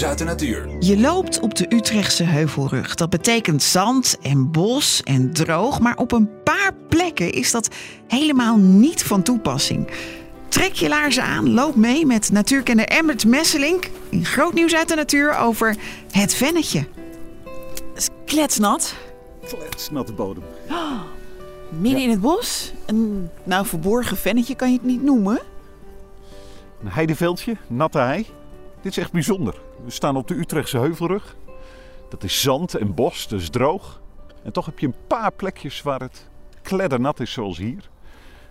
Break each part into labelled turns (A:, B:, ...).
A: nieuws uit de natuur.
B: Je loopt op de Utrechtse heuvelrug. Dat betekent zand en bos en droog. Maar op een paar plekken is dat helemaal niet van toepassing. Trek je laarzen aan, loop mee met natuurkenner Emmert Messelink. In groot nieuws uit de natuur over het vennetje. Het is kletsnat.
C: Kletsnatte bodem.
B: Midden in het bos. Een nou verborgen vennetje kan je het niet noemen.
C: Een heideveldje, natte hei. Dit is echt bijzonder. We staan op de Utrechtse heuvelrug. Dat is zand en bos, dus droog. En toch heb je een paar plekjes waar het kleddernat is, zoals hier.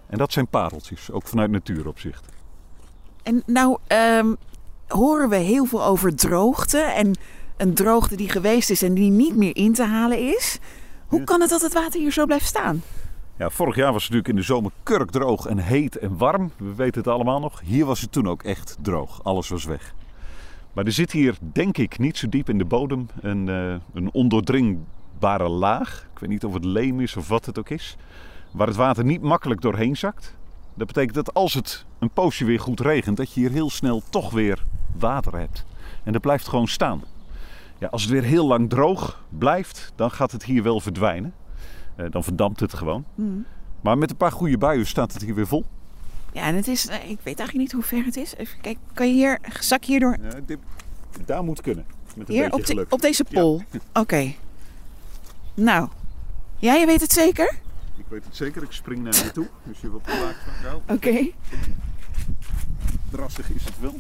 C: En dat zijn pareltjes, ook vanuit natuuropzicht.
B: En nou ehm, horen we heel veel over droogte. En een droogte die geweest is en die niet meer in te halen is. Hoe kan het dat het water hier zo blijft staan?
C: Ja, vorig jaar was het natuurlijk in de zomer kurkdroog en heet en warm. We weten het allemaal nog. Hier was het toen ook echt droog. Alles was weg. Maar er zit hier, denk ik, niet zo diep in de bodem een, eh, een ondoordringbare laag. Ik weet niet of het leem is of wat het ook is. Waar het water niet makkelijk doorheen zakt. Dat betekent dat als het een poosje weer goed regent, dat je hier heel snel toch weer water hebt. En dat blijft gewoon staan. Ja, als het weer heel lang droog blijft, dan gaat het hier wel verdwijnen. Eh, dan verdampt het gewoon. Maar met een paar goede buien staat het hier weer vol.
B: Ja, en het is, eh, ik weet eigenlijk niet hoe ver het is. Even kijken, kan je hier, zak hierdoor,
C: Ja, dit, daar moet kunnen. Met een
B: hier
C: beetje
B: op, de-
C: geluk.
B: op deze pol? Oké. Nou, ja, je weet het zeker?
C: Ik weet het zeker, ik spring naar je toe. Dus je wat plaat van nou,
B: Oké.
C: drassig is het wel.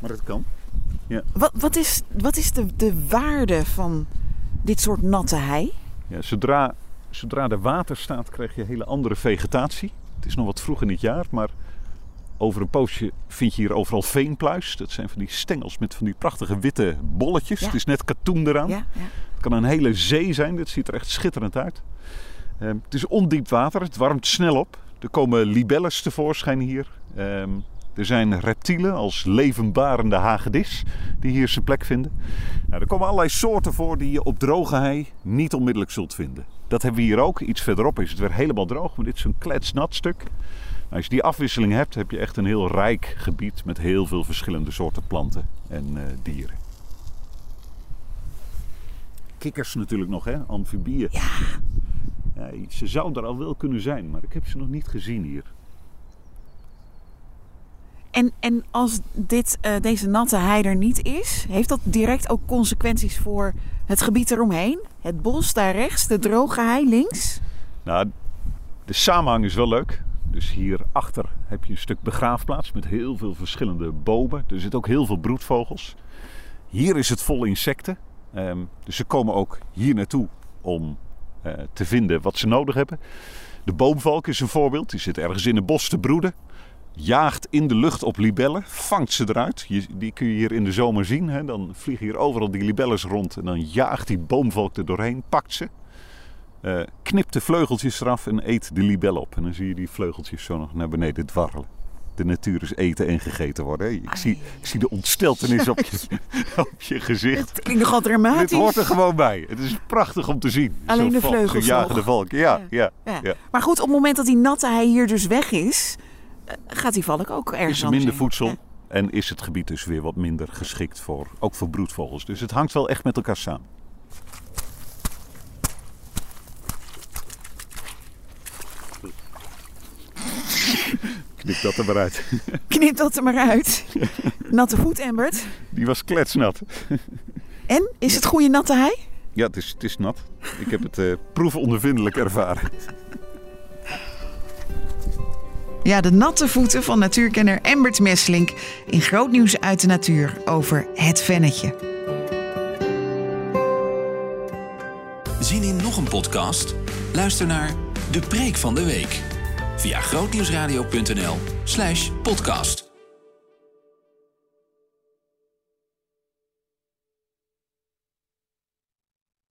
C: Maar het kan.
B: Wat, wat is, wat is de, de waarde van dit soort natte hei?
C: Ja, zodra, zodra er water staat, krijg je hele andere vegetatie. Het is nog wat vroeg in het jaar, maar over een poosje vind je hier overal veenpluis. Dat zijn van die stengels met van die prachtige witte bolletjes.
B: Ja.
C: Het is net katoen eraan.
B: Ja, ja.
C: Het kan een hele zee zijn. Dit ziet er echt schitterend uit. Ehm, het is ondiep water. Het warmt snel op. Er komen libelles tevoorschijn hier. Ehm, er zijn reptielen als levenbarende hagedis die hier zijn plek vinden. Nou, er komen allerlei soorten voor die je op droge hei niet onmiddellijk zult vinden. Dat hebben we hier ook. Iets verderop is het weer helemaal droog, maar dit is een kletsnat stuk. Nou, als je die afwisseling hebt, heb je echt een heel rijk gebied met heel veel verschillende soorten planten en eh, dieren. Kikkers natuurlijk nog, hè? Amfibieën.
B: Ja.
C: Ja, ze zouden er al wel kunnen zijn, maar ik heb ze nog niet gezien hier.
B: En, en als dit, eh, deze natte hei er niet is, heeft dat direct ook consequenties voor het gebied eromheen? Het bos daar rechts, de droge hei links?
C: Nou, de samenhang is wel leuk. Dus hierachter heb je een stuk begraafplaats met heel veel verschillende bomen. Er zitten ook heel veel broedvogels. Hier is het vol insecten. Ehm, dus ze komen ook hier naartoe om eh, te vinden wat ze nodig hebben. De boomvalk is een voorbeeld. Die zit ergens in het bos te broeden. Jaagt in de lucht op libellen, vangt ze eruit. Je, die kun je hier in de zomer zien. Hè? Dan vliegen hier overal die libelles rond. En dan jaagt die boomvalk er doorheen, pakt ze. Eh, knipt de vleugeltjes eraf en eet de libel op. En dan zie je die vleugeltjes zo nog naar beneden dwarrelen. De natuur is eten en gegeten worden. hè. Ik zie, ik zie de ontsteltenis op je, op je gezicht.
B: Het klinkt nogal dramatisch.
C: Dit hoort er gewoon bij. Het is prachtig om te zien.
B: Alleen de vleugels
C: Zo'n jagende valk. Ja, ja,
B: Ja.
C: ja.
B: Maar goed, op het moment dat die natte hei hier dus weg is, gaat die valk ook ergens
C: Is er minder voedsel
B: Ja.
C: en is het gebied dus weer wat minder geschikt voor, ook voor broedvogels. Dus het hangt wel echt met elkaar samen. Knip dat er maar uit.
B: Knip dat er maar uit. Natte voet, Embert.
C: Die was kletsnat.
B: En, is het goede natte hei?
C: Ja, het is, het is nat. Ik heb het eh proefondervindelijk ervaren.
B: Ja, de natte voeten van natuurkenner Embert Messelink in groot nieuws uit de natuur over het vennetje.
A: Zien in nog een podcast? Luister naar De Preek van de Week via grootnieuwsradio.nl slash podcast.